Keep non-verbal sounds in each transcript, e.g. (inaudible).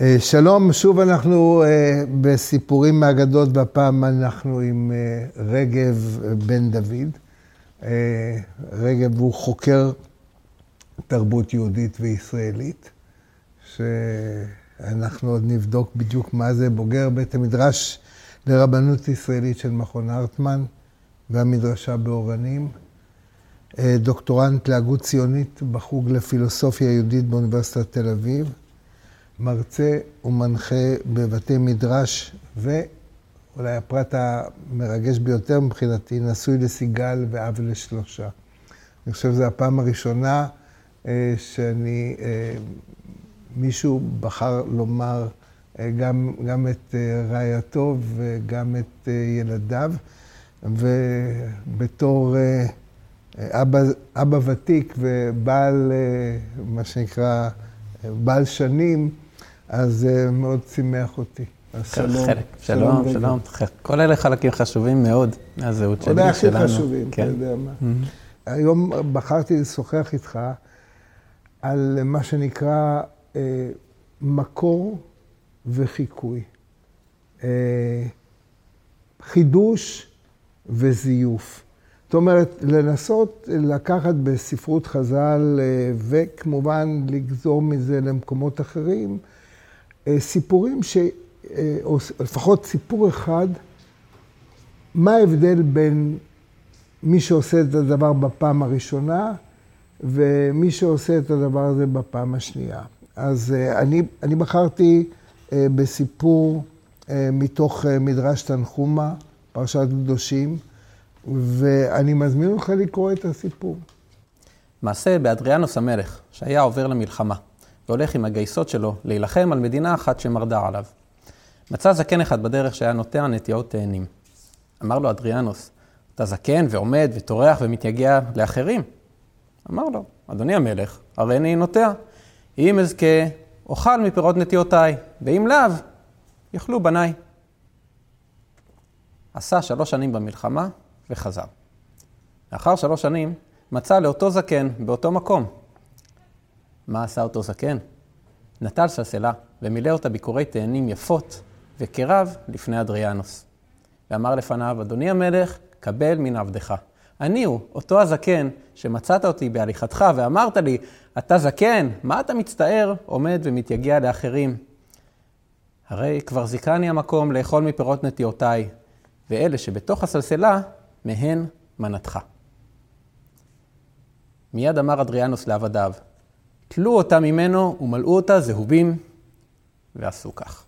אה, שלום, שוב אנחנו אה, בסיפורים מהאגדות, והפעם אנחנו עם אה, רגב בן דוד. רגב הוא חוקר תרבות יהודית וישראלית, שאנחנו עוד נבדוק בדיוק מה זה, בוגר בית המדרש לרבנות ישראלית של מכון הרטמן והמדרשה באורנים. דוקטורנט להגות ציונית בחוג לפילוסופיה יהודית באוניברסיטת תל אביב. מרצה ומנחה בבתי מדרש, ואולי הפרט המרגש ביותר מבחינתי, נשוי לסיגל ואב לשלושה. אני חושב שזו הפעם הראשונה אה, שאני, אה, מישהו בחר לומר אה, גם, גם את רעייתו וגם את ילדיו, ובתור אבא, אבא ותיק ובעל, מה שנקרא, בעל שנים, אז זה מאוד שימח אותי. שלום. שלום, שלום. כל אלה חלקים חשובים מאוד מהזהות שלי, שלנו. אולי הכי חשובים, אתה כן. יודע מה. Mm-hmm. היום בחרתי לשוחח איתך על מה שנקרא אה, מקור וחיקוי. אה, חידוש וזיוף. זאת אומרת, לנסות לקחת בספרות חז"ל, אה, וכמובן לגזור מזה למקומות אחרים, אה, סיפורים ש... אה, או לפחות סיפור אחד, מה ההבדל בין מי שעושה את הדבר בפעם הראשונה ומי שעושה את הדבר הזה בפעם השנייה. אז אה, אני, אני בחרתי בסיפור מתוך מדרש תנחומה, פרשת קדושים, ואני מזמין אותך לקרוא את הסיפור. מעשה באדריאנוס המלך, שהיה עובר למלחמה. והולך עם הגייסות שלו להילחם על מדינה אחת שמרדה עליו. מצא זקן אחד בדרך שהיה נוטע נטיעות תאנים. אמר לו אדריאנוס, אתה זקן ועומד וטורח ומתייגע לאחרים? אמר לו, אדוני המלך, הרי אני נוטע. אם אזכה, אוכל מפירות נטיעותיי, ואם לאו, יאכלו בניי. עשה שלוש שנים במלחמה וחזר. לאחר שלוש שנים מצא לאותו זקן באותו מקום מה עשה אותו זקן? נטל סלסלה ומילא אותה ביקורי תאנים יפות וקרב לפני אדריאנוס. ואמר לפניו, אדוני המלך, קבל מן עבדך. אני הוא, אותו הזקן, שמצאת אותי בהליכתך ואמרת לי, אתה זקן, מה אתה מצטער, עומד ומתייגע לאחרים? הרי כבר זיכני המקום לאכול מפירות נטיעותיי, ואלה שבתוך הסלסלה, מהן מנתך. מיד אמר אדריאנוס לעבדיו, תלו אותה ממנו ומלאו אותה זהובים, ועשו כך.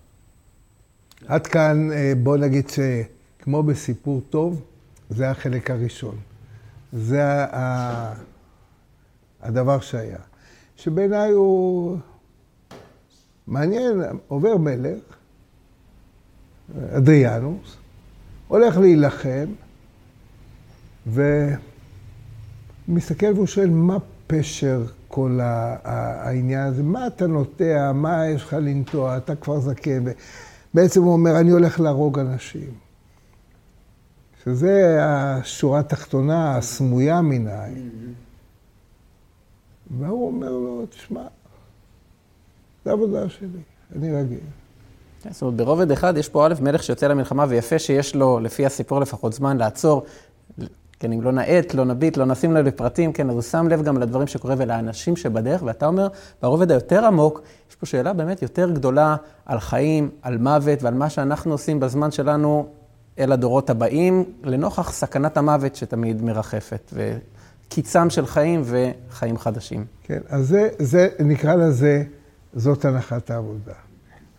עד כאן, אה, בוא נגיד שכמו בסיפור טוב, זה החלק הראשון. זה ה... הדבר שהיה. שבעיניי הוא מעניין, עובר מלך, אדריאנוס, הולך להילחם, ומסתכל והוא שואל, מה פשר כל העניין הזה. מה אתה נוטע, מה יש לך לנטוע, אתה כבר זקן. בעצם הוא אומר, אני הולך להרוג אנשים. שזה השורה התחתונה הסמויה מנהי. והוא אומר לו, תשמע, זו עבודה שלי, אני רגיל. כן, זאת אומרת, ברובד אחד יש פה א', מלך שיוצא למלחמה, ויפה שיש לו, לפי הסיפור לפחות, זמן לעצור, כן, אם לא נאט, לא נביט, לא נשים לב לפרטים, כן, אז הוא שם לב גם לדברים שקורה ולאנשים שבדרך, ואתה אומר, ברובד היותר עמוק, יש פה שאלה באמת יותר גדולה על חיים, על מוות ועל מה שאנחנו עושים בזמן שלנו אל הדורות הבאים, לנוכח סכנת המוות שתמיד מרחפת, וקיצם של חיים וחיים חדשים. כן, אז זה, זה נקרא לזה, זאת הנחת העבודה.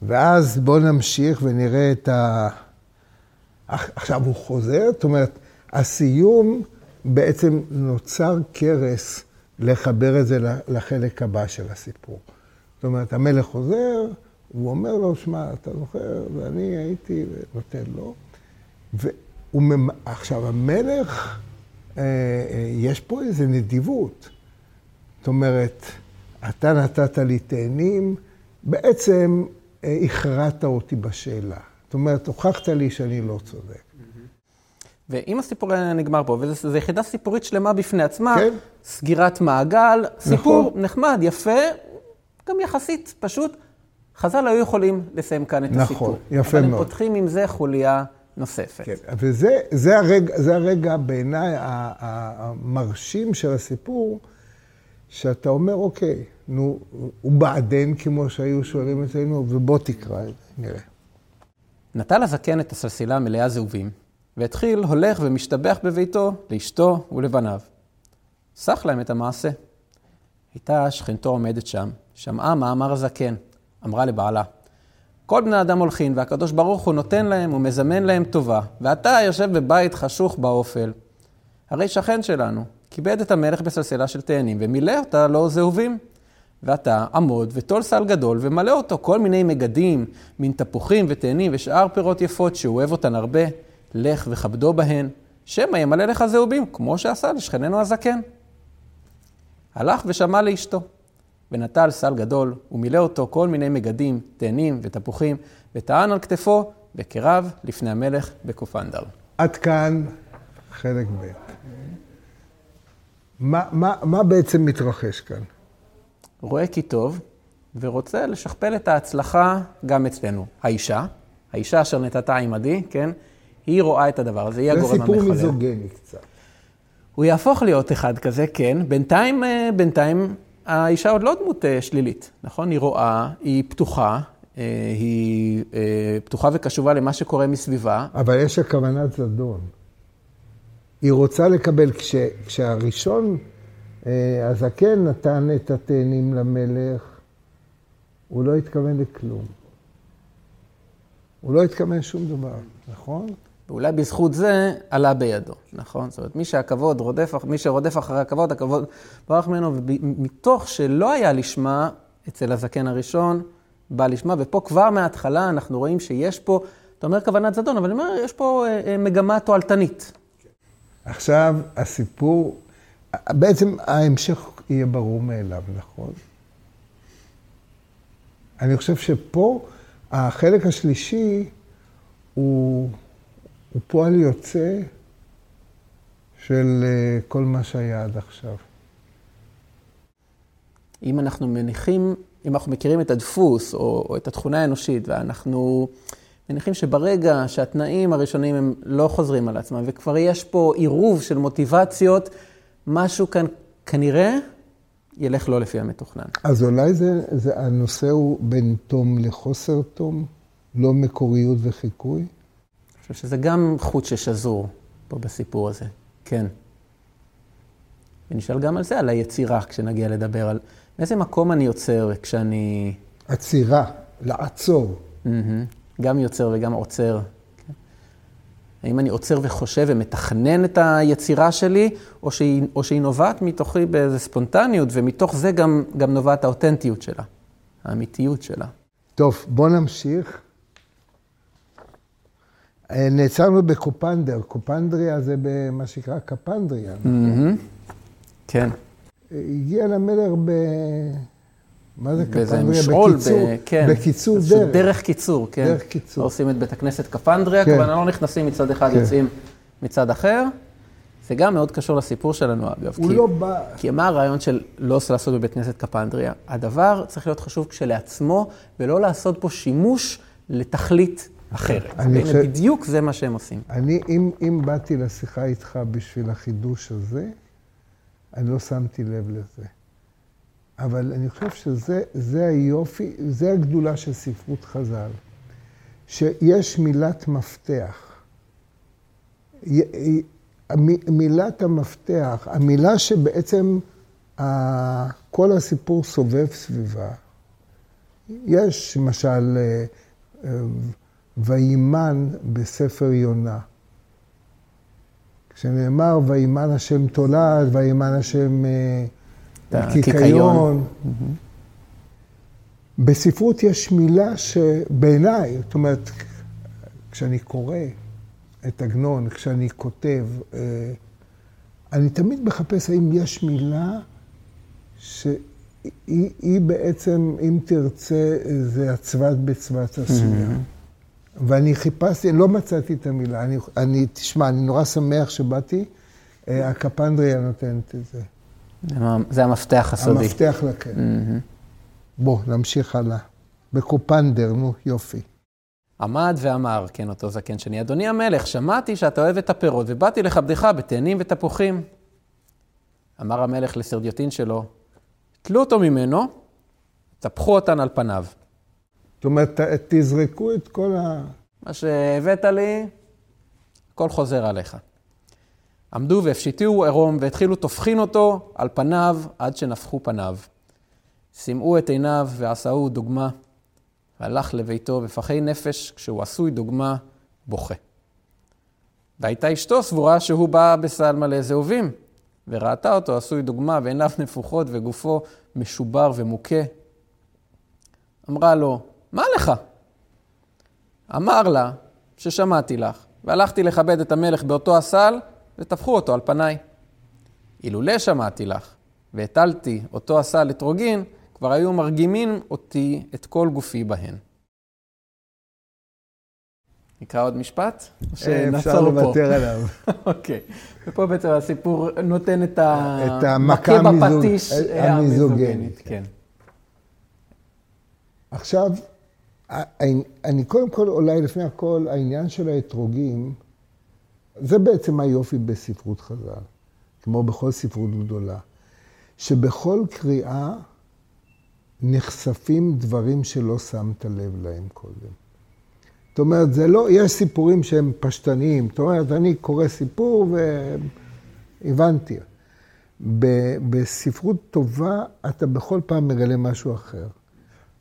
ואז בואו נמשיך ונראה את ה... עכשיו הוא חוזר, זאת אומרת, הסיום בעצם נוצר קרס לחבר את זה לחלק הבא של הסיפור. זאת אומרת, המלך חוזר, הוא אומר לו, שמע, אתה זוכר, ואני הייתי, ונותן לו. והוא, עכשיו, המלך, אה, אה, יש פה איזו נדיבות. זאת אומרת, אתה נתת לי תאנים, בעצם אה, הכרעת אותי בשאלה. זאת אומרת, הוכחת לי שאני לא צודק. ואם הסיפור היה נגמר פה, וזו יחידה סיפורית שלמה בפני עצמה, כן. סגירת מעגל, סיפור נכון. נחמד, יפה, גם יחסית פשוט, חז"ל היו יכולים לסיים כאן את נכון, הסיפור. יפה אבל מאוד. הם פותחים עם זה חוליה נוספת. כן, וזה זה הרגע, זה הרגע בעיניי המרשים של הסיפור, שאתה אומר, אוקיי, נו, הוא בעדן, כמו שהיו שואלים אצלנו, ובוא תקרא נראה. נטל הזקן את הסלסילה מלאה זהובים, והתחיל הולך ומשתבח בביתו לאשתו ולבניו. סח להם את המעשה. הייתה שכנתו עומדת שם, שמעה מה אמר הזקן, אמרה לבעלה, כל בני אדם הולכים, והקדוש ברוך הוא נותן להם ומזמן להם טובה, ואתה יושב בבית חשוך באופל. הרי שכן שלנו, כיבד את המלך בסלסלה של תאנים, ומילא אותה לו זהובים. ואתה עמוד וטול סל גדול ומלא אותו כל מיני מגדים, מין תפוחים ותאנים ושאר פירות יפות שהוא אוהב אותן הרבה, לך וכבדו בהן, שמא ימלא לך זהובים, כמו שעשה לשכננו הזקן. הלך ושמע לאשתו, ונטל סל גדול, ומילא אותו כל מיני מגדים, תאנים ותפוחים, וטען על כתפו בקרב לפני המלך בקופנדר. עד כאן חלק ב'. מה, מה, מה בעצם מתרחש כאן? רואה כי טוב, ורוצה לשכפל את ההצלחה גם אצלנו. האישה, האישה אשר נתתה עמדי, כן? היא רואה את הדבר הזה, היא זה הגורם סיפור המחולל. מיזוגני קצת. הוא יהפוך להיות אחד כזה, כן. בינתיים, אה, בינתיים האישה עוד לא דמות אה, שלילית, נכון? היא רואה, היא פתוחה, אה, היא פתוחה וקשובה למה שקורה מסביבה. אבל יש לה כוונת זדון. היא רוצה לקבל, כש, כשהראשון, הזקן נתן את התאנים למלך, הוא לא התכוון לכלום. הוא לא התכוון לשום דבר, נכון? ואולי בזכות זה עלה בידו, נכון? זאת אומרת, מי שהכבוד רודף, מי שרודף אחרי הכבוד, הכבוד ברח ממנו, ומתוך שלא היה לשמה אצל הזקן הראשון, בא לשמה, ופה כבר מההתחלה אנחנו רואים שיש פה, אתה אומר כוונת זדון, אבל אני אומר, יש פה אה, אה, מגמה תועלתנית. עכשיו, הסיפור, בעצם ההמשך יהיה ברור מאליו, נכון? אני חושב שפה החלק השלישי הוא, הוא פועל יוצא של אה, כל מה שהיה עד עכשיו. אם אנחנו מניחים, אם אנחנו מכירים את הדפוס או, או את התכונה האנושית, ואנחנו מניחים שברגע שהתנאים הראשונים הם לא חוזרים על עצמם, וכבר יש פה עירוב של מוטיבציות, משהו כאן כנראה ילך לא לפי המתוכנן. אז אולי זה, זה, הנושא הוא בין תום לחוסר תום, לא מקוריות וחיקוי? חושב שזה גם חוט ששזור פה בסיפור הזה, כן. ונשאל גם על זה, על היצירה, כשנגיע לדבר על מאיזה מקום אני יוצר כשאני עצירה, לעצור. מהמם. גם יוצר וגם עוצר. כן? האם אני עוצר וחושב ומתכנן את היצירה שלי, או שהיא, או שהיא נובעת מתוכי באיזו ספונטניות, ומתוך זה גם, גם נובעת האותנטיות שלה, האמיתיות שלה. טוב, בוא נמשיך. נעצרנו בקופנדר, קופנדריה זה במה שנקרא קפנדריה. כן, הגיע למלך ב... מה זה קפנדריה? משעול, בקיצור, ב- כן. בקיצור דרך. דרך קיצור, כן. דרך קיצור. עושים את בית הכנסת קפנדריה, כן. כלומר לא נכנסים מצד אחד, כן. יוצאים מצד אחר. זה גם מאוד קשור לסיפור שלנו, אגב. הוא כי- לא בא... כי מה הרעיון של לא לעשות בבית כנסת קפנדריה? הדבר צריך להיות חשוב כשלעצמו, ולא לעשות פה שימוש לתכלית אחרת. אני והנה, חושב- בדיוק זה מה שהם עושים. אני, אם, אם באתי לשיחה איתך בשביל החידוש הזה, אני לא שמתי לב לזה. אבל אני חושב שזה זה היופי, זה הגדולה של ספרות חז"ל. שיש מילת מפתח. מילת המפתח, המילה שבעצם כל הסיפור סובב סביבה. יש למשל אה, אה, וימן בספר יונה. כשנאמר וימן השם תולד, וימן השם אה, הקיקיון. קיקיון. בספרות יש מילה שבעיניי, זאת אומרת, כשאני קורא את עגנון, כשאני כותב, אה, אני תמיד מחפש האם יש מילה שהיא היא בעצם, אם תרצה, זה הצבת בצבת עשויה. ואני חיפשתי, לא מצאתי את המילה. אני, אני, תשמע, אני נורא שמח שבאתי, אה, הקפנדריה נותנת את זה. זה המפתח הסודי. המפתח לקן. מהמם. בוא, נמשיך הלאה. בקופנדר, נו, יופי. עמד ואמר, כן, אותו זקן שני, אדוני המלך, שמעתי שאתה אוהב את הפירות, ובאתי לכבדך בתאנים ותפוחים. אמר המלך לסרדיוטין שלו, תלו אותו ממנו, טפחו אותן על פניו. זאת אומרת, תזרקו את כל ה... מה שהבאת לי, הכל חוזר עליך. עמדו והפשיטו עירום והתחילו טופחין אותו על פניו עד שנפחו פניו. שימאו את עיניו ועשאו דוגמה, והלך לביתו בפחי נפש, כשהוא עשוי דוגמה, בוכה. והייתה אשתו סבורה שהוא בא בסל מלא זהובים, וראתה אותו עשוי דוגמה ועיניו נפוחות וגופו משובר ומוכה. אמרה לו, מה לך? אמר לה, ששמעתי לך, והלכתי לכבד את המלך באותו הסל, וטפחו אותו על פניי. אילולא שמעתי לך, והטלתי אותו הסל אתרוגין, כבר היו מרגימין אותי את כל גופי בהן. נקרא עוד משפט? או אפשר לוותר עליו. (laughs) אוקיי. ופה בעצם הסיפור נותן את המכה בפטיש המיזוגנית. כן. עכשיו, אני קודם כל, אולי לפני הכל, העניין של האתרוגים, זה בעצם היופי בספרות חז"ל, כמו בכל ספרות גדולה, שבכל קריאה נחשפים דברים שלא שמת לב להם קודם. זאת אומרת, זה לא, יש סיפורים שהם פשטניים. זאת אומרת, אני קורא סיפור והבנתי. בספרות טובה אתה בכל פעם מגלה משהו אחר.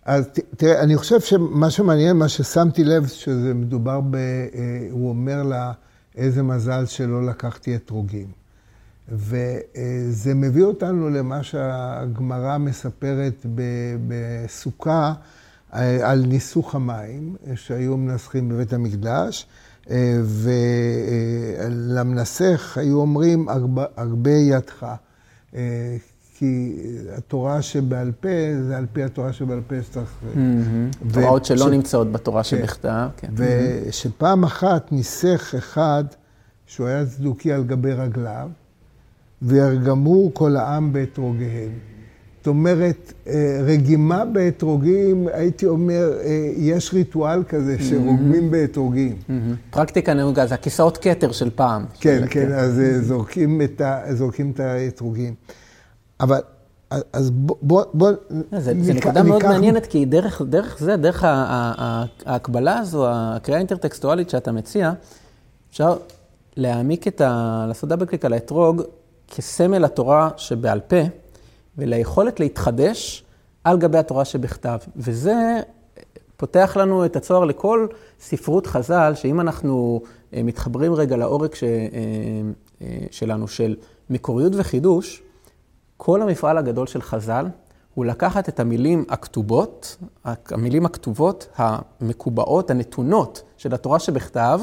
אז תראה, אני חושב שמה שמעניין, מה ששמתי לב, שזה מדובר ב... אה, הוא אומר לה, איזה מזל שלא לקחתי אתרוגים. וזה מביא אותנו למה שהגמרא מספרת בסוכה אה, על ניסוך המים, שהיו מנסחים בבית המקדש, אה, ולמנסח היו אומרים, הרבה ידך. כי התורה שבעל פה זה על פי התורה שבעל פה שצריך... תוראות שלא נמצאות בתורה כן. שבכתב. כן. ושפעם אחת ניסח אחד, שהוא היה צדוקי על גבי רגליו, וירגמו כל העם באתרוגיהם. זאת אומרת, אה, רגימה באתרוגים, הייתי אומר, אה, יש ריטואל כזה שרוגמים באתרוגים. פרקטיקה נהוגה, זה הכיסאות כתר של פעם. כן, כן, אז אה, זורקים את האתרוגים. אבל, אז בוא... בוא, בוא זה, נק, זה נקודה מאוד ניקח... מעניינת, כי דרך, דרך זה, דרך ההקבלה הזו, הקריאה האינטרטקסטואלית שאתה מציע, אפשר להעמיק את ה... לעשות דאבל קליק על האתרוג כסמל התורה שבעל פה, וליכולת להתחדש על גבי התורה שבכתב. וזה פותח לנו את הצוהר לכל ספרות חז"ל, שאם אנחנו אה, מתחברים רגע לעורק ש... אה, אה, שלנו של מקוריות וחידוש, כל המפעל הגדול של חז"ל הוא לקחת את המילים הכתובות, המילים הכתובות, המקובעות, הנתונות של התורה שבכתב,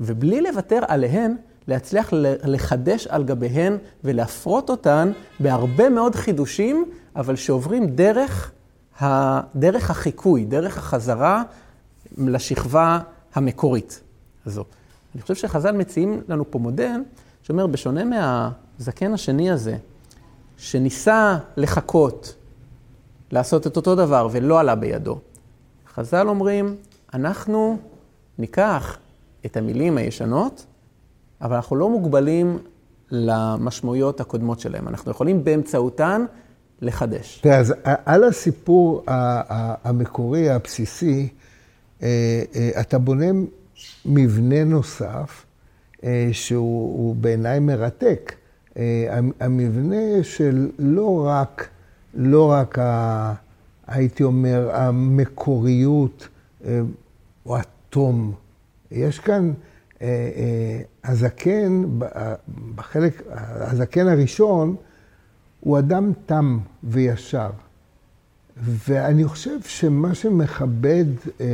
ובלי לוותר עליהן, להצליח לחדש על גביהן ולהפרות אותן בהרבה מאוד חידושים, אבל שעוברים דרך, ה... דרך החיקוי, דרך החזרה לשכבה המקורית הזו. אני חושב שחז"ל מציעים לנו פה מודל שאומר, בשונה מהזקן השני הזה, שניסה לחכות, לעשות את אותו דבר ולא עלה בידו. חז"ל אומרים, אנחנו ניקח את המילים הישנות, אבל אנחנו לא מוגבלים למשמעויות הקודמות שלהם. אנחנו יכולים באמצעותן לחדש. תראה, אז על הסיפור המקורי, הבסיסי, אה, אה, אתה בונה מבנה נוסף, אה, שהוא בעיניי מרתק. אה, המבנה של לא רק, לא רק, ה, הייתי אומר, המקוריות אה, או התום. יש כאן, אה, הזקן, בחלק, הזקן הראשון, הוא אדם תם וישר. ואני חושב שמה שמכבד אה,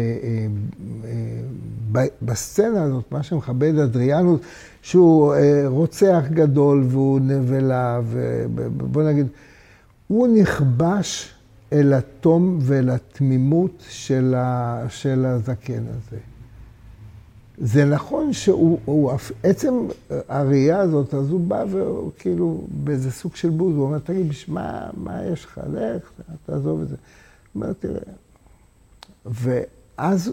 אה, בסצנה הזאת, מה שמכבד אדריאנוס, שהוא אה, רוצח גדול והוא נבלה, ובוא נגיד, הוא נכבש אל התום ואל התמימות של, ה, של הזקן הזה. זה נכון שהוא, הוא, עצם הראייה הזאת, אז הוא בא וכאילו באיזה סוג של בוז, הוא אומר, תגיד, מה, מה יש לך? לך, תעזוב את זה. הוא אומר, תראה, ואז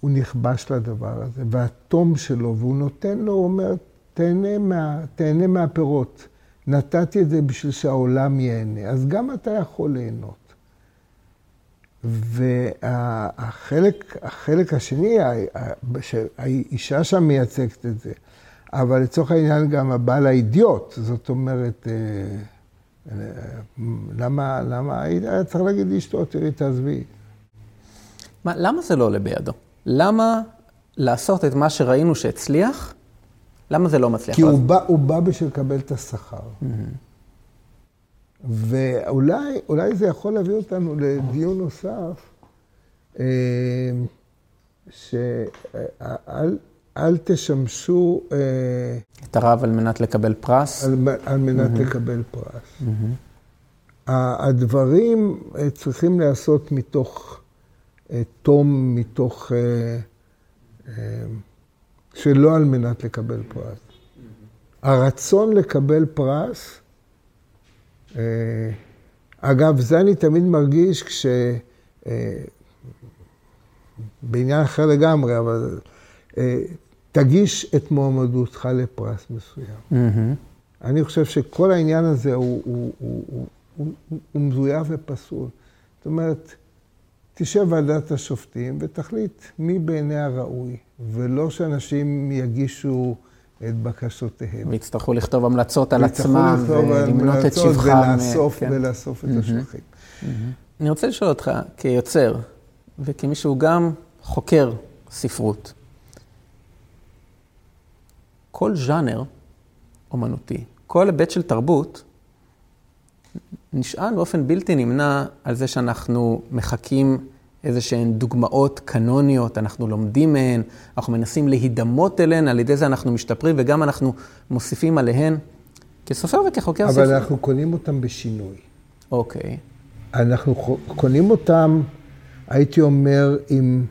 הוא נכבש לדבר הזה, והתום שלו, והוא נותן לו, הוא אומר, תהנה, מה, תהנה מהפירות. נתתי את זה בשביל שהעולם ייהנה, אז גם אתה יכול ליהנות. והחלק החלק השני, האישה שם מייצגת את זה, אבל לצורך העניין גם הבעל האידיוט, זאת אומרת, אה, אה, למה, למה היה צריך להגיד לאשתו, תראי, תעזבי. מה, למה זה לא עולה בידו? למה לעשות את מה שראינו שהצליח, למה זה לא מצליח? כי הוא בא, הוא בא בשביל לקבל את השכר. Mm-hmm. ואולי זה יכול להביא אותנו לדיון נוסף, אה, שאל אל תשמשו... אה, את הרב על מנת לקבל פרס? על, על מנת mm-hmm. לקבל פרס. Mm-hmm. הדברים אה, צריכים להיעשות מתוך תום, מתוך... שלא על מנת לקבל פרס. הרצון לקבל פרס, אגב, זה אני תמיד מרגיש כש... בעניין אחר לגמרי, אבל תגיש את מועמדותך לפרס מסוים. Mm-hmm. אני חושב שכל העניין הזה הוא, הוא, הוא, הוא, הוא, הוא מזויף ופסול. זאת אומרת, תשב ועדת השופטים ותחליט מי בעיניה ראוי, ולא שאנשים יגישו את בקשותיהם. ויצטרכו לכתוב המלצות על עצמם ולמנות את שבחם. ולאסוף, כן. ולאסוף את. השבחים. אני רוצה לשאול אותך, כיוצר, וכמי שהוא גם חוקר ספרות, כל ז'אנר אומנותי, כל היבט של תרבות, נשען באופן בלתי נמנע על זה שאנחנו מחקים איזה שהן דוגמאות קנוניות, אנחנו לומדים מהן, אנחנו מנסים להידמות אליהן, על ידי זה אנחנו משתפרים וגם אנחנו מוסיפים עליהן כסופר וכחוקר ספר. אבל אנחנו קונים אותם בשינוי. אוקיי. אנחנו קונים אותם, הייתי אומר, עם,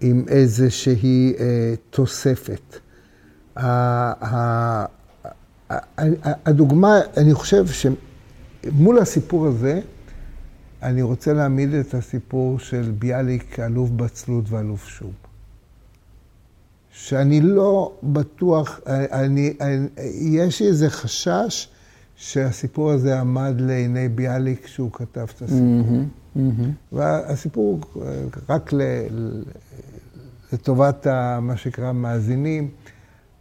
עם איזושהי אה, תוספת. הדוגמה, אני חושב שמול הסיפור הזה, אני רוצה להעמיד את הסיפור של ביאליק, אלוף בצלות ואלוף שוב. שאני לא בטוח, אני, אני, יש לי איזה חשש שהסיפור הזה עמד לעיני ביאליק כשהוא כתב את הסיפור. Mm-hmm, mm-hmm. והסיפור, רק ל, לטובת מה שנקרא מאזינים,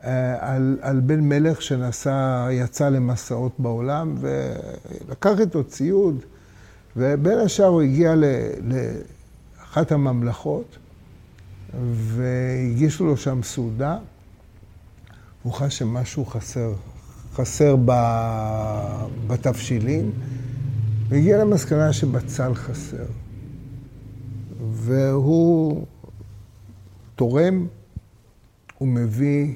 אה, על, על בן מלך שנסע, יצא למסעות בעולם ולקח איתו ציוד, ובין השאר הוא הגיע לאחת הממלכות והגישו לו שם סעודה. הוא חש שמשהו חסר, חסר בתבשילים, והגיע למסקנה שבצל חסר. והוא תורם, הוא מביא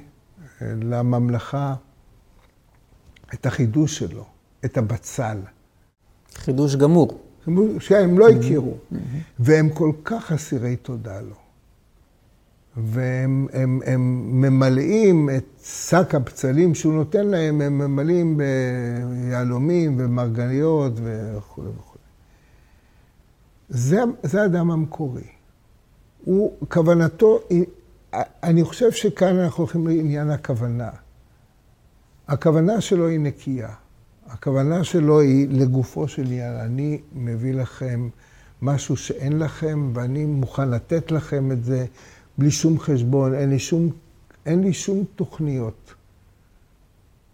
לממלכה את החידוש שלו, את הבצל. חידוש גמור. שהם לא הכירו. והם כל כך אסירי תודה לו. והם הם, הם ממלאים את שק הבצלים שהוא נותן להם, הם ממלאים ביהלומים ומרגליות וכו' וכו'. זה, זה האדם המקורי. הוא, כוונתו, אני חושב שכאן אנחנו הולכים לעניין הכוונה. הכוונה שלו היא נקייה. הכוונה שלו היא לגופו של עניין. אני מביא לכם משהו שאין לכם, ואני מוכן לתת לכם את זה בלי שום חשבון, אין לי שום, אין לי שום תוכניות.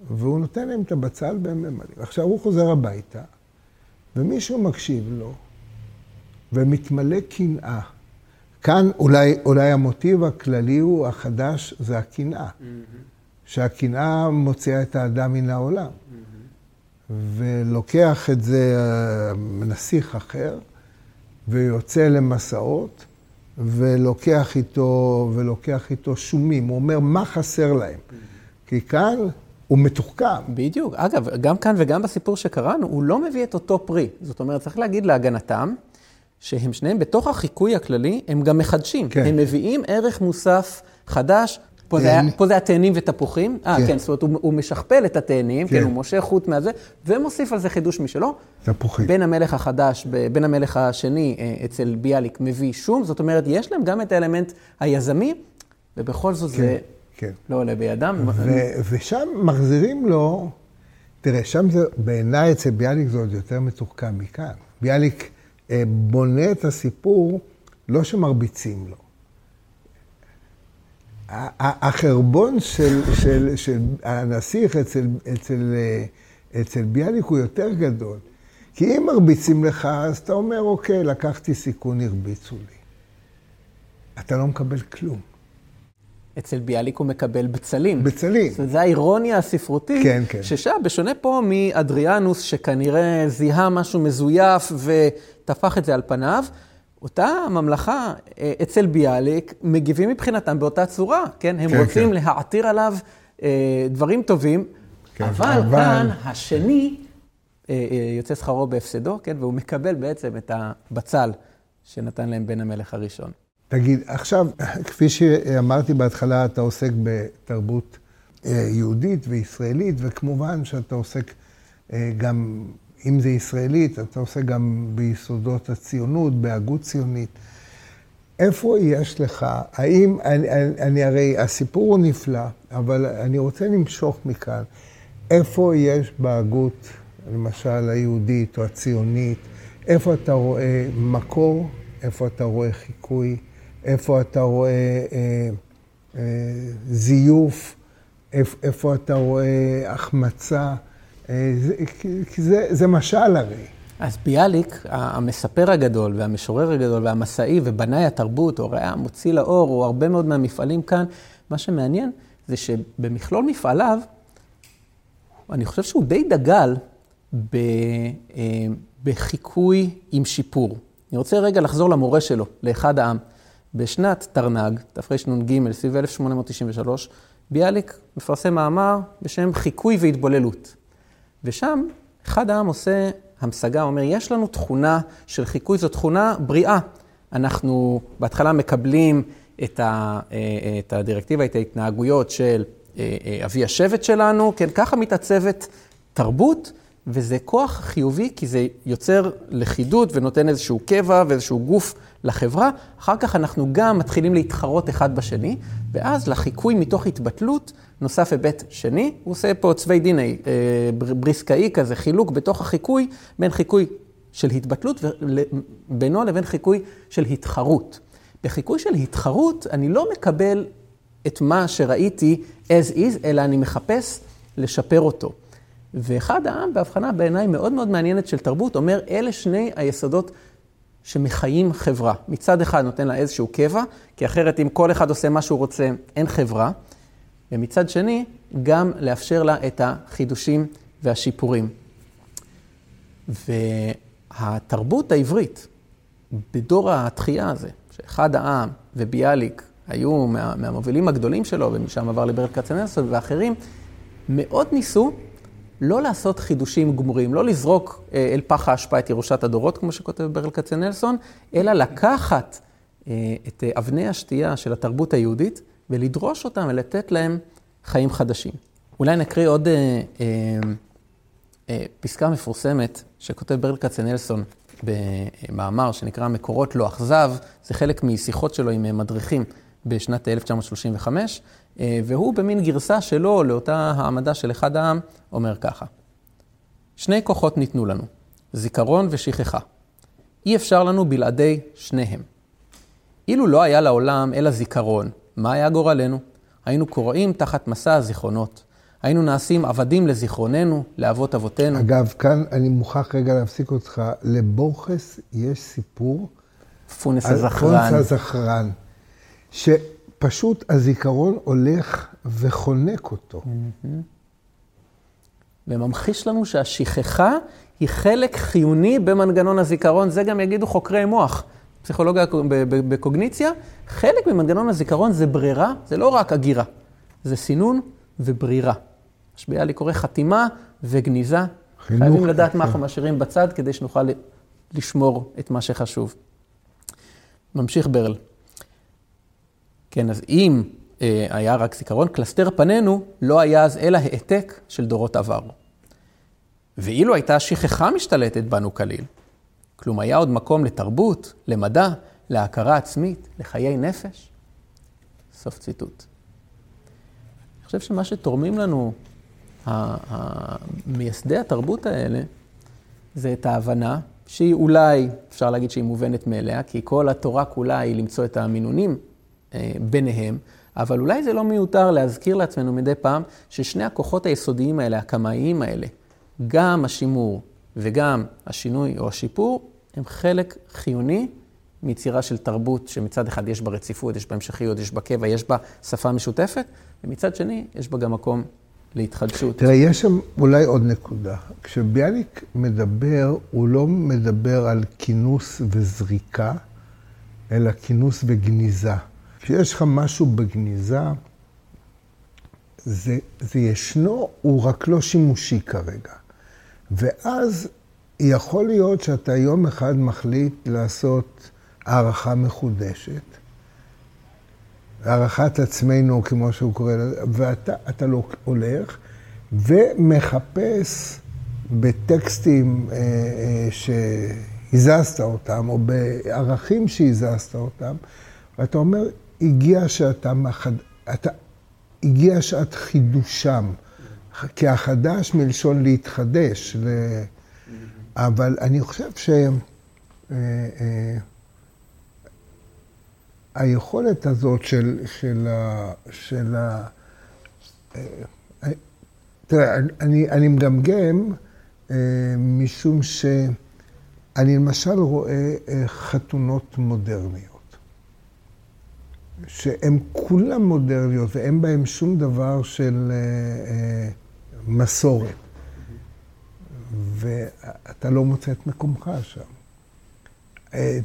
והוא נותן להם את הבצל ממלאים. עכשיו הוא חוזר הביתה, ומישהו מקשיב לו, ומתמלא קנאה. כאן אולי, אולי המוטיב הכללי הוא, החדש, זה הקנאה. Mm-hmm. שהקנאה מוציאה את האדם מן העולם. Mm-hmm. ולוקח את זה אה, נסיך אחר, ויוצא למסעות, ולוקח איתו, ולוקח איתו שומים. הוא אומר, מה חסר להם? כי כאן הוא מתוחכם. בדיוק. אגב, גם כאן וגם בסיפור שקראנו, הוא לא מביא את אותו פרי. זאת אומרת, צריך להגיד להגנתם, שהם שניהם בתוך החיקוי הכללי, הם גם מחדשים. כן. הם מביאים ערך מוסף חדש פה זה היה- פה זה היה תאנים ותפוחים. אה, כן. כן, זאת אומרת, הוא- הוא משכפל את התאנים, כן. כן, הוא מושך חוט מהזה, ומוסיף על זה חידוש משלו. תפוחים. בן המלך החדש, ב- בן המלך השני אה, אצל ביאליק מביא שום, זאת אומרת, יש להם גם את האלמנט היזמי, ובכל זאת זה כן. לא עולה בידם. ו- ושם מחזירים לו, תראה, שם זה, בעיניי אצל ביאליק זה עוד יותר מתוחכם מכאן. ביאליק אה, בונה את הסיפור, לא שמרביצים לו. החרבון של, של, של הנסיך אצל, אצל, אצל ביאליק הוא יותר גדול. כי אם מרביצים לך, אז אתה אומר, אוקיי, לקחתי סיכון, הרביצו לי. אתה לא מקבל כלום. אצל ביאליק הוא מקבל בצלים. בצלים. זאת אומרת, זה האירוניה הספרותית, כן, כן. ששם, בשונה פה מאדריאנוס, שכנראה זיהה משהו מזויף וטפח את זה על פניו, אותה ממלכה אה, אצל ביאליק מגיבים מבחינתם באותה צורה, כן? הם כן, רוצים כן. להעתיר עליו אה, דברים טובים, כן, אבל אבל- כאן השני אה, אה, יוצא שכרו בהפסדו, כן? והוא מקבל בעצם את הבצל שנתן להם בן המלך הראשון. תגיד, עכשיו, כפי שאמרתי בהתחלה, אתה עוסק בתרבות אה, יהודית וישראלית, וכמובן שאתה עוסק אה, גם, אם זה ישראלית, אתה עוסק גם ביסודות הציונות, בהגות ציונית. איפה יש לך, האם, אני, אני, אני הרי, הסיפור הוא נפלא, אבל אני רוצה למשוך מכאן, איפה יש בהגות, למשל היהודית או הציונית, איפה אתה רואה מקור, איפה אתה רואה חיקוי, איפה אתה רואה אה, אה, זיוף, איפה, איפה אתה רואה החמצה, כי- כי זה, זה משל הרי. אז ביאליק, המספר הגדול והמשורר הגדול והמסאי ובנאי התרבות, או היה מוציא לאור, או הרבה מאוד מהמפעלים כאן, מה שמעניין זה שבמכלול מפעליו, אני חושב שהוא די דגל ב, אה, בחיקוי עם שיפור. אני רוצה רגע לחזור למורה שלו, לאחד העם. בשנת תרנ"ג, תרנ"ג, סביב 1893, ביאליק מפרסם מאמר בשם חיקוי והתבוללות. ושם אחד העם עושה המשגה, אומר, יש לנו תכונה של חיקוי, זו תכונה בריאה. אנחנו בהתחלה מקבלים את, ה, אה, את הדירקטיבה, את ההתנהגויות של אה, אה, אבי השבט שלנו, כן, ככה מתעצבת תרבות, וזה כוח חיובי, כי זה יוצר לכידות ונותן איזשהו קבע ואיזשהו גוף לחברה. אחר כך אנחנו גם מתחילים להתחרות אחד בשני, ואז לחיקוי מתוך התבטלות נוסף היבט שני. הוא עושה פה צווי דיני, אה, בר- בריסקאי כזה, חילוק בתוך החיקוי, בין חיקוי של התבטלות ובינו לבין חיקוי של התחרות. בחיקוי של התחרות אני לא מקבל את מה שראיתי as is, אלא אני מחפש לשפר אותו. ואחד העם, בהבחנה בעיניי מאוד מאוד מעניינת של תרבות, אומר, אלה שני היסודות שמחיים חברה. מצד אחד נותן לה איזשהו קבע, כי אחרת אם כל אחד עושה מה שהוא רוצה, אין חברה. ומצד שני, גם לאפשר לה את החידושים והשיפורים. והתרבות העברית, בדור התחייה הזה, שאחד העם וביאליק היו מה, מהמובילים הגדולים שלו, ומשם עבר לברל כצנלסון ואחרים, מאוד ניסו לא לעשות חידושים גמורים, לא לזרוק אה, אל פח האשפה את ירושת הדורות, כמו שכותב ברל כצנלסון, אלא לקחת אה, את אה, אבני השתייה של התרבות היהודית ולדרוש אותם ולתת להם חיים חדשים. אולי נקריא עוד אה, אה, פסקה מפורסמת שכותב ברל כצנלסון במאמר שנקרא מקורות לא אכזב, זה חלק משיחות שלו עם מדריכים בשנת 1935, אה, והוא במין גרסה שלו לאותה העמדה של אחד העם, אומר ככה: שני כוחות ניתנו לנו, זיכרון ושכחה. אי אפשר לנו בלעדי שניהם. אילו לא היה לעולם אלא זיכרון, מה היה גורלנו? היינו קוראים תחת מסע הזיכרונות. היינו נעשים עבדים לזיכרוננו, לאבות אבותינו. אגב, כאן אני מוכרח רגע להפסיק אותך. לבורכס יש סיפור פונס הזכרן. פונס הזכרן, שפשוט הזיכרון הולך וחונק אותו. וממחיש לנו שהשכחה היא חלק חיוני במנגנון הזיכרון. זה גם יגידו חוקרי מוח. פסיכולוגיה בקוגניציה, חלק ממנגנון הזיכרון זה ברירה, זה לא רק הגירה, זה סינון וברירה. משביעה לי קורא חתימה וגניזה. חינוך, חייבים לדעת מה. אנחנו משאירים בצד כדי שנוכל לשמור את מה שחשוב. ממשיך ברל. כן, אז אם אה, היה רק זיכרון, קלסתר פנינו לא היה אז אלא העתק של דורות עבר. ואילו הייתה שכחה משתלטת בנו כליל, כלום היה עוד מקום לתרבות, למדע, להכרה עצמית, לחיי נפש? סוף ציטוט. אני חושב שמה שתורמים לנו מייסדי התרבות האלה, זה את ההבנה, שהיא אולי, אפשר להגיד שהיא מובנת מאליה, כי כל התורה כולה היא למצוא את המינונים ביניהם, אבל אולי זה לא מיותר להזכיר לעצמנו מדי פעם ששני הכוחות היסודיים האלה, הקמאיים האלה, גם השימור וגם השינוי או השיפור, הם חלק חיוני מיצירה של תרבות שמצד אחד יש בה רציפות, יש בה המשכיות, יש בה קבע, יש בה שפה משותפת, ומצד שני יש בה גם מקום להתחדשות. תראה, יש שם אולי עוד נקודה. כשביאליק מדבר, הוא לא מדבר על כינוס וזריקה, אלא כינוס וגניזה. כשיש לך משהו בגניזה, זה, זה ישנו, הוא רק לא שימושי כרגע. ואז יכול להיות שאתה יום אחד מחליט לעשות הערכה מחודשת, הערכת עצמנו, כמו שהוא קורא לזה, ואתה לא הולך ומחפש בטקסטים אה, אה, שהזזת אותם, או בערכים שהזזת אותם, ואתה אומר, הגיע שאתה מחד... אתה... הגיע שעת חידושם, כי החדש מלשון להתחדש. ל... אבל אני חושב ש... אה, היכולת הזאת של, של, ה, של ה... אה, תראה, אני, אני מגמגם אה, משום שאני למשל רואה אה, חתונות מודרניות, שהן כולן מודרניות ואין בהן שום דבר של מסורת. ואתה לא מוצא את מקומך שם.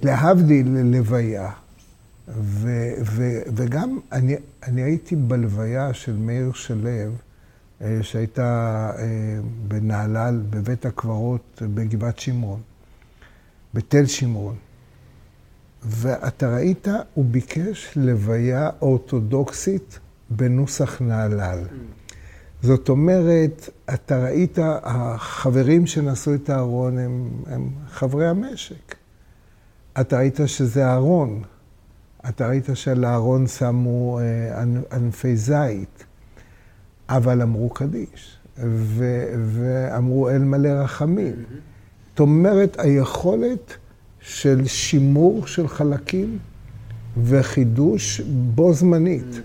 להבדיל ללוויה, ו, ו, וגם אני, אני הייתי בלוויה של מאיר שלו, אה, שהייתה אה, בנהלל, בבית הקברות בגבעת שמרון, בתל שמרון. ואתה ראית, הוא ביקש לוויה אורתודוקסית בנוסח נהלל. זאת אומרת, אתה ראית, החברים שנשאו את הארון הם, הם חברי המשק. אתה ראית שזה ארון. אתה ראית שעל הארון שמו אה, ענפי זית, אבל אמרו קדיש, ו- ואמרו אל מלא רחמים. זאת אומרת, היכולת של שימור של חלקים וחידוש בו זמנית.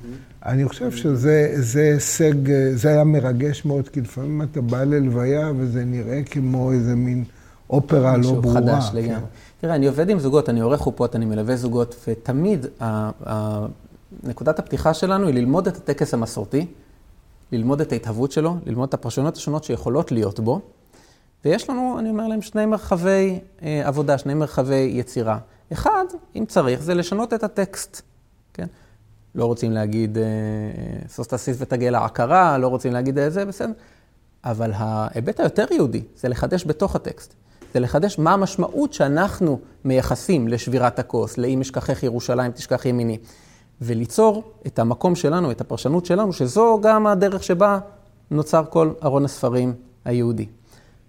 אני חושב שזה הישג, זה היה מרגש מאוד, כי לפעמים אתה בא ללוויה וזה נראה כמו איזה מין אופרה לא ברורה. משהו חדש לגמרי. כן. תראה, אני עובד עם זוגות, אני עורך חופות, אני מלווה זוגות, ותמיד נקודת הפתיחה שלנו היא ללמוד את הטקס המסורתי, ללמוד את ההתהוות שלו, ללמוד את הפרשנויות השונות שיכולות להיות בו. ויש לנו, אני אומר להם, שני מרחבי אה, עבודה, שני מרחבי יצירה. אחד, אם צריך, זה לשנות את הטקסט, כן? לא רוצים להגיד אה, סוסטסיס ותגל העקרה, לא רוצים להגיד אה, זה, בסדר. אבל ההיבט היותר יהודי זה לחדש בתוך הטקסט. זה לחדש מה המשמעות שאנחנו מייחסים לשבירת הכוס, לאם אשכחך ירושלים תשכח ימיני, וליצור את המקום שלנו, את הפרשנות שלנו, שזו גם הדרך שבה נוצר כל ארון הספרים היהודי.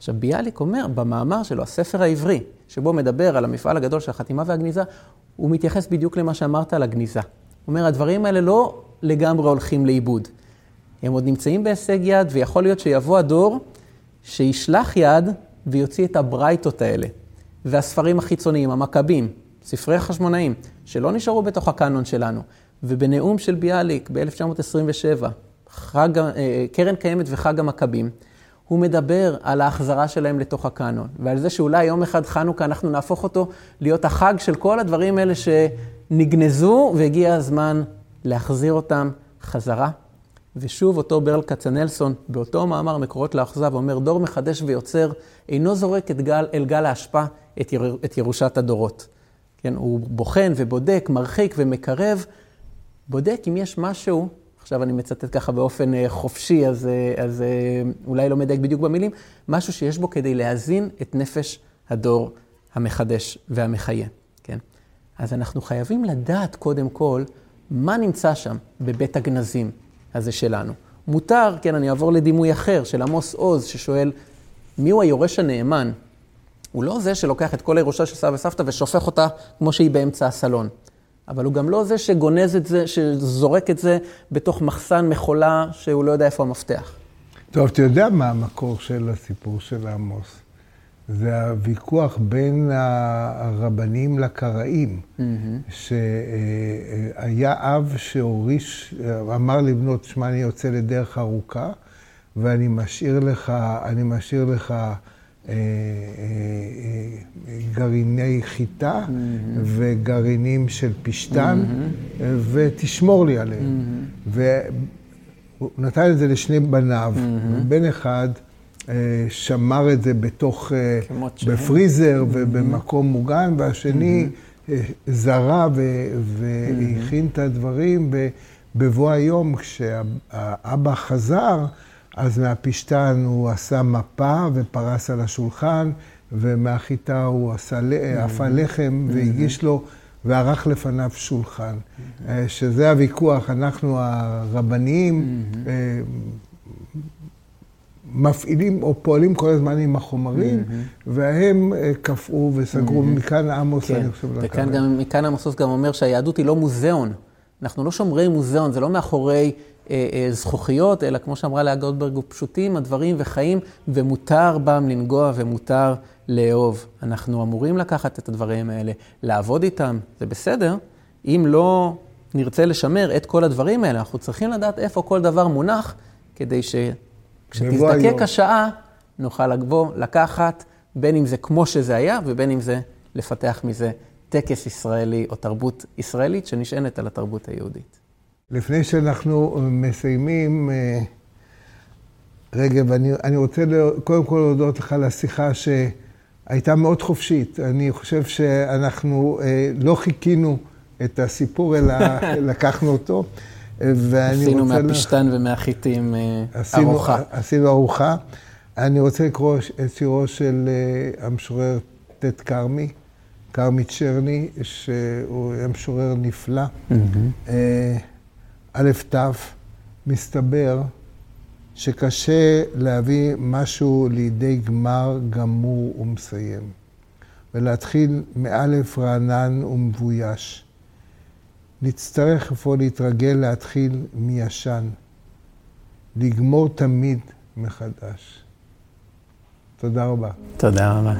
עכשיו, ביאליק אומר במאמר שלו, הספר העברי, שבו מדבר על המפעל הגדול של החתימה והגניזה, הוא מתייחס בדיוק למה שאמרת על הגניזה. הוא אומר, הדברים האלה לא לגמרי הולכים לאיבוד. הם עוד נמצאים בהישג יד, ויכול להיות שיבוא הדור שישלח יד ויוציא את הברייתות האלה. והספרים החיצוניים, המכבים, ספרי החשמונאים, שלא נשארו בתוך הקאנון שלנו. ובנאום של ביאליק ב-1927, חג, אה, קרן קיימת וחג המכבים, הוא מדבר על ההחזרה שלהם לתוך הקאנון, ועל זה שאולי יום אחד חנוכה אנחנו נהפוך אותו להיות החג של כל הדברים האלה שנגנזו, והגיע הזמן להחזיר אותם חזרה. ושוב אותו ברל כצנלסון, באותו מאמר מקורות לאכזב, אומר, דור מחדש ויוצר אינו זורק את גל, אל גל האשפה את, יר, את ירושת הדורות. כן, הוא בוחן ובודק, מרחיק ומקרב, בודק אם יש משהו, עכשיו אני מצטט ככה באופן אה, חופשי, אז, אה, אז אה, אולי לא מדייק בדיוק במילים, משהו שיש בו כדי להזין את נפש הדור המחדש והמחיה, כן? אז אנחנו חייבים לדעת קודם כל מה נמצא שם בבית הגנזים הזה שלנו? מותר, כן, אני אעבור לדימוי אחר של עמוס עוז, ששואל, מיהו היורש הנאמן? הוא לא זה שלוקח את כל הירושה של סבא וסבתא ושופך אותה כמו שהיא באמצע הסלון. אבל הוא גם לא זה שגונז את זה, שזורק את זה בתוך מחסן מכולה שהוא לא יודע איפה המפתח. טוב, אתה יודע מה המקור של הסיפור של עמוס? זה הוויכוח בין הרבנים לקראים, mm-hmm. שהיה אב שהוריש, אמר לבנות, שמע, אני יוצא לדרך ארוכה, ואני משאיר לך, אני משאיר לך גרעיני חיטה. וגרעינים של פשטן. ותשמור לי עליהם. והוא נתן את זה לשני בניו. בן אחד, אה, שמר את זה בתוך, אה, בפריזר. ובמקום מוגן, והשני. זרה והכין את הדברים. בבוא היום, כשהאבא חזר, אז מהפשטן הוא עשה מפה ופרס על השולחן, ומהחיטה הוא עשה, עפה לחם והגיש לו, וערך לפניו שולחן. שזה הוויכוח, אנחנו הרבניים, מפעילים או פועלים כל הזמן עם החומרים. והם אה, קפאו וסגרו. מכאן עמוס, כן. אני חושב, לקחת. וכאן גם, מכאן עמוס גם אומר שהיהדות היא לא מוזיאון. אנחנו לא שומרי מוזיאון, זה לא מאחורי אה, אה, זכוכיות, אלא כמו שאמרה לאה גולדברג, הוא פשוטים הדברים וחיים, ומותר בם לנגוע ומותר לאהוב. אנחנו אמורים לקחת את הדברים האלה, לעבוד איתם, זה בסדר. אם לא נרצה לשמר את כל הדברים האלה, אנחנו צריכים לדעת איפה כל דבר מונח, כדי ש... כשתזדקק השעה, נוכל לבוא, לקחת, בין אם זה כמו שזה היה, ובין אם זה לפתח מזה טקס ישראלי או תרבות ישראלית שנשענת על התרבות היהודית. לפני שאנחנו מסיימים, אה, רגב, אני, אני רוצה קודם כל להודות לך על השיחה שהייתה מאוד חופשית. אני חושב שאנחנו אה, לא חיכינו את הסיפור, אלא (laughs) לקחנו אותו. עשינו מהפשטן לה... ומהחיטים אה, עשינו, ארוחה. עשינו ארוחה. אני רוצה לקרוא את שירו של המשורר ט' כרמי, כרמי צ'רני, שהוא משורר נפלא. Mm-hmm. א', ת', מסתבר שקשה להביא משהו לידי גמר גמור ומסיים, ולהתחיל מאלף רענן ומבויש. נצטרך אפוא להתרגל להתחיל מישן, לגמור תמיד מחדש. תודה רבה. תודה רבה.